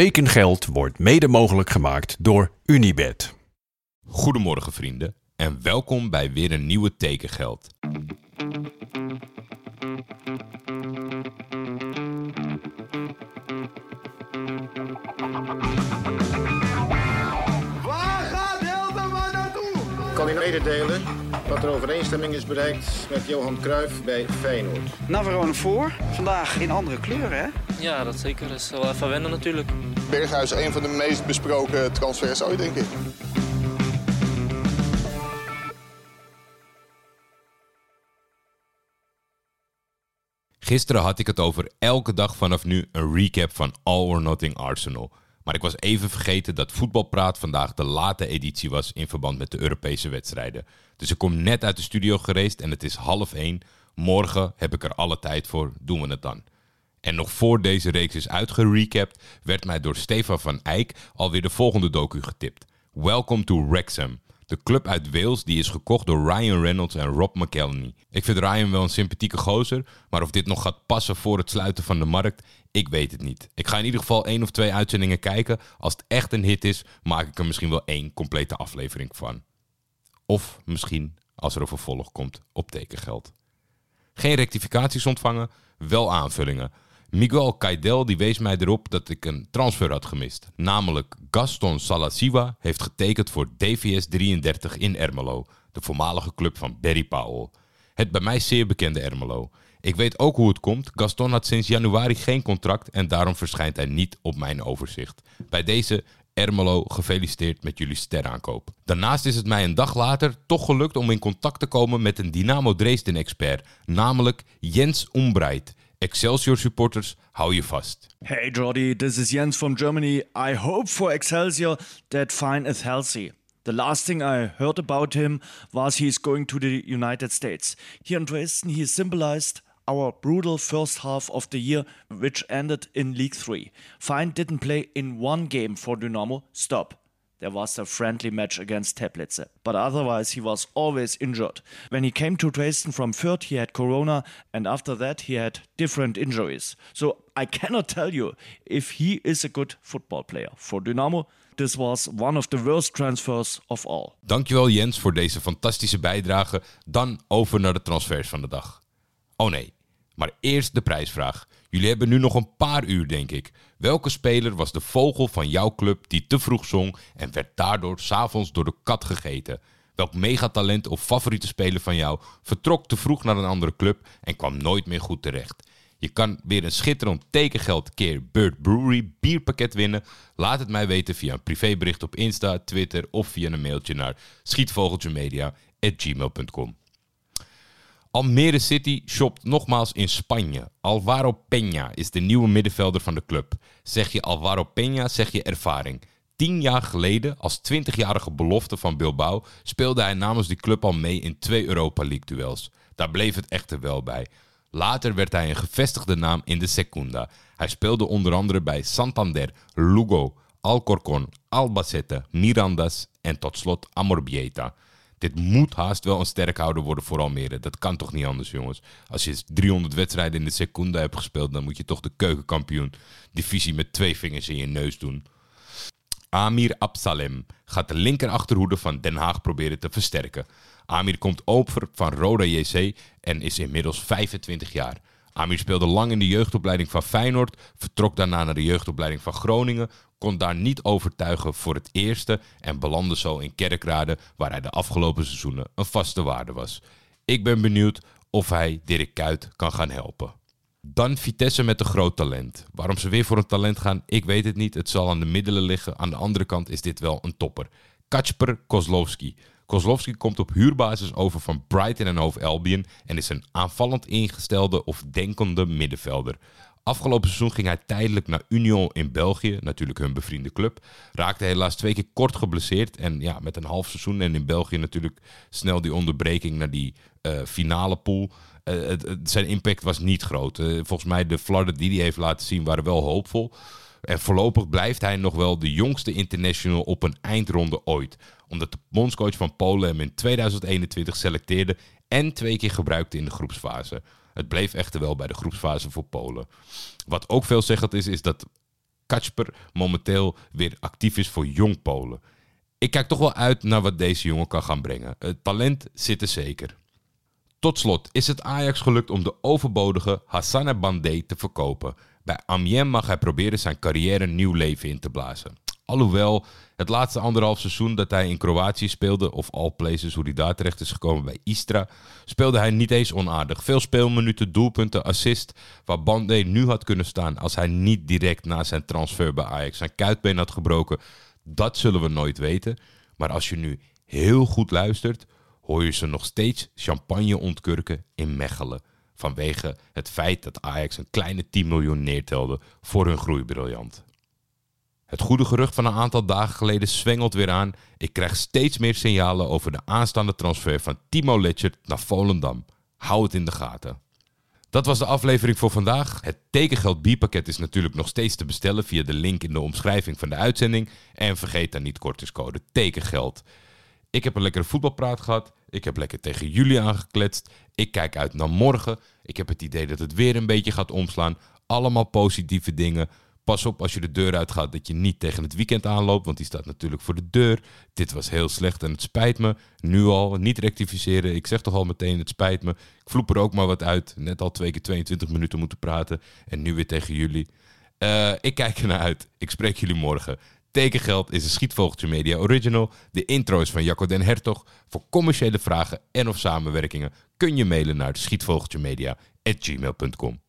Tekengeld wordt mede mogelijk gemaakt door Unibed. Goedemorgen vrienden en welkom bij weer een nieuwe Tekengeld. Waar gaat Hilterman naartoe? kan u mededelen dat er overeenstemming is bereikt met Johan Cruijff bij Feyenoord. Navarone voor. Vandaag in andere kleuren, hè? Ja, dat zeker. Dat is wel even wennen natuurlijk. Berghuis, een van de meest besproken transfers ooit, denk ik. Gisteren had ik het over elke dag vanaf nu een recap van All or Nothing Arsenal. Maar ik was even vergeten dat Voetbalpraat vandaag de late editie was in verband met de Europese wedstrijden. Dus ik kom net uit de studio gereisd en het is half één. Morgen heb ik er alle tijd voor, doen we het dan. En nog voor deze reeks is uitgerecapt, werd mij door Stefan van Eyck alweer de volgende docu getipt. Welcome to Wrexham. De club uit Wales die is gekocht door Ryan Reynolds en Rob McElhenney. Ik vind Ryan wel een sympathieke gozer, maar of dit nog gaat passen voor het sluiten van de markt, ik weet het niet. Ik ga in ieder geval één of twee uitzendingen kijken. Als het echt een hit is, maak ik er misschien wel één complete aflevering van. Of misschien als er een vervolg komt op tekengeld. Geen rectificaties ontvangen, wel aanvullingen. Miguel Caidel die wees mij erop dat ik een transfer had gemist. Namelijk Gaston Salasiwa heeft getekend voor DVS 33 in Ermelo, de voormalige club van Barry Powell. Het bij mij zeer bekende Ermelo. Ik weet ook hoe het komt. Gaston had sinds januari geen contract en daarom verschijnt hij niet op mijn overzicht. Bij deze Ermelo, gefeliciteerd met jullie steraankoop. Daarnaast is het mij een dag later toch gelukt om in contact te komen met een Dynamo Dresden-expert, namelijk Jens Umbreit. Excelsior supporters, hou je vast. Hey Jordi, this is Jens from Germany. I hope for Excelsior that Fine is healthy. The last thing I heard about him was he is going to the United States. Here in Dresden, he symbolized our brutal first half of the year, which ended in League 3. Fine didn't play in one game for Dynamo. Stop. There was a friendly match against Teplice, but otherwise he was always injured. When he came to Dresden from Fürth, he had corona, and after that he had different injuries. So I cannot tell you if he is a good football player. For Dynamo, this was one of the worst transfers of all. Dankjewel Jens voor deze fantastische bijdrage. Dan over naar de transfers van de dag. Oh nee, maar eerst de prijsvraag. Jullie hebben nu nog een paar uur, denk ik. Welke speler was de vogel van jouw club die te vroeg zong en werd daardoor s'avonds door de kat gegeten? Welk megatalent of favoriete speler van jou vertrok te vroeg naar een andere club en kwam nooit meer goed terecht? Je kan weer een schitterend tekengeld keer Bird Brewery bierpakket winnen. Laat het mij weten via een privébericht op Insta, Twitter of via een mailtje naar schietvogeltjemedia.gmail.com. Almere City shopt nogmaals in Spanje. Alvaro Peña is de nieuwe middenvelder van de club. Zeg je Alvaro Peña, zeg je ervaring. Tien jaar geleden, als 20-jarige belofte van Bilbao, speelde hij namens die club al mee in twee Europa League duels. Daar bleef het echter wel bij. Later werd hij een gevestigde naam in de Secunda. Hij speelde onder andere bij Santander, Lugo, Alcorcon, Albacete, Mirandas en tot slot Amorbieta. Dit moet haast wel een sterkhouder worden voor Almere. Dat kan toch niet anders, jongens. Als je 300 wedstrijden in de Secunda hebt gespeeld, dan moet je toch de keukenkampioen divisie met twee vingers in je neus doen. Amir Absalem gaat de linkerachterhoede van Den Haag proberen te versterken. Amir komt over van Roda JC en is inmiddels 25 jaar. Amir speelde lang in de jeugdopleiding van Feyenoord, vertrok daarna naar de jeugdopleiding van Groningen, kon daar niet overtuigen voor het eerste en belandde zo in Kerkrade, waar hij de afgelopen seizoenen een vaste waarde was. Ik ben benieuwd of hij Dirk Kuyt kan gaan helpen. Dan Vitesse met een groot talent. Waarom ze weer voor een talent gaan, ik weet het niet. Het zal aan de middelen liggen. Aan de andere kant is dit wel een topper. Kacper Kozlowski. Kozlowski komt op huurbasis over van Brighton en Hove Albion en is een aanvallend ingestelde of denkende middenvelder. Afgelopen seizoen ging hij tijdelijk naar Union in België, natuurlijk hun bevriende club. Raakte helaas twee keer kort geblesseerd en ja, met een half seizoen en in België natuurlijk snel die onderbreking naar die uh, finale pool. Uh, het, zijn impact was niet groot. Uh, volgens mij de flarden die hij heeft laten zien waren wel hoopvol. En voorlopig blijft hij nog wel de jongste international op een eindronde ooit. Omdat de bondscoach van Polen hem in 2021 selecteerde en twee keer gebruikte in de groepsfase. Het bleef echter wel bij de groepsfase voor Polen. Wat ook veelzeggend is, is dat Kacper momenteel weer actief is voor Jong Polen. Ik kijk toch wel uit naar wat deze jongen kan gaan brengen. Het talent zit er zeker. Tot slot is het Ajax gelukt om de overbodige Hassane Bandé te verkopen. Bij Amiens mag hij proberen zijn carrière nieuw leven in te blazen. Alhoewel, het laatste anderhalf seizoen dat hij in Kroatië speelde, of all places hoe hij daar terecht is gekomen bij Istra, speelde hij niet eens onaardig. Veel speelminuten, doelpunten, assist, waar Bandé nu had kunnen staan als hij niet direct na zijn transfer bij Ajax zijn kuitbeen had gebroken. Dat zullen we nooit weten. Maar als je nu heel goed luistert, hoor je ze nog steeds champagne ontkurken in Mechelen. Vanwege het feit dat Ajax een kleine 10 miljoen neertelde voor hun groeibriljant. Het goede gerucht van een aantal dagen geleden zwengelt weer aan. Ik krijg steeds meer signalen over de aanstaande transfer van Timo Letchert naar Volendam. Hou het in de gaten. Dat was de aflevering voor vandaag. Het tekengeld B-pakket is natuurlijk nog steeds te bestellen via de link in de omschrijving van de uitzending. En vergeet dan niet kortingscode tekengeld. Ik heb een lekkere voetbalpraat gehad. Ik heb lekker tegen jullie aangekletst. Ik kijk uit naar morgen. Ik heb het idee dat het weer een beetje gaat omslaan. Allemaal positieve dingen. Pas op als je de deur uitgaat dat je niet tegen het weekend aanloopt, want die staat natuurlijk voor de deur. Dit was heel slecht en het spijt me. Nu al, niet rectificeren. Ik zeg toch al meteen, het spijt me. Ik vloep er ook maar wat uit. Net al twee keer 22 minuten moeten praten en nu weer tegen jullie. Uh, ik kijk er naar uit. Ik spreek jullie morgen. Tekengeld is een Schietvogeltje Media original. De intro is van Jacco den Hertog. Voor commerciële vragen en of samenwerkingen kun je mailen naar schietvogeltjemedia.gmail.com.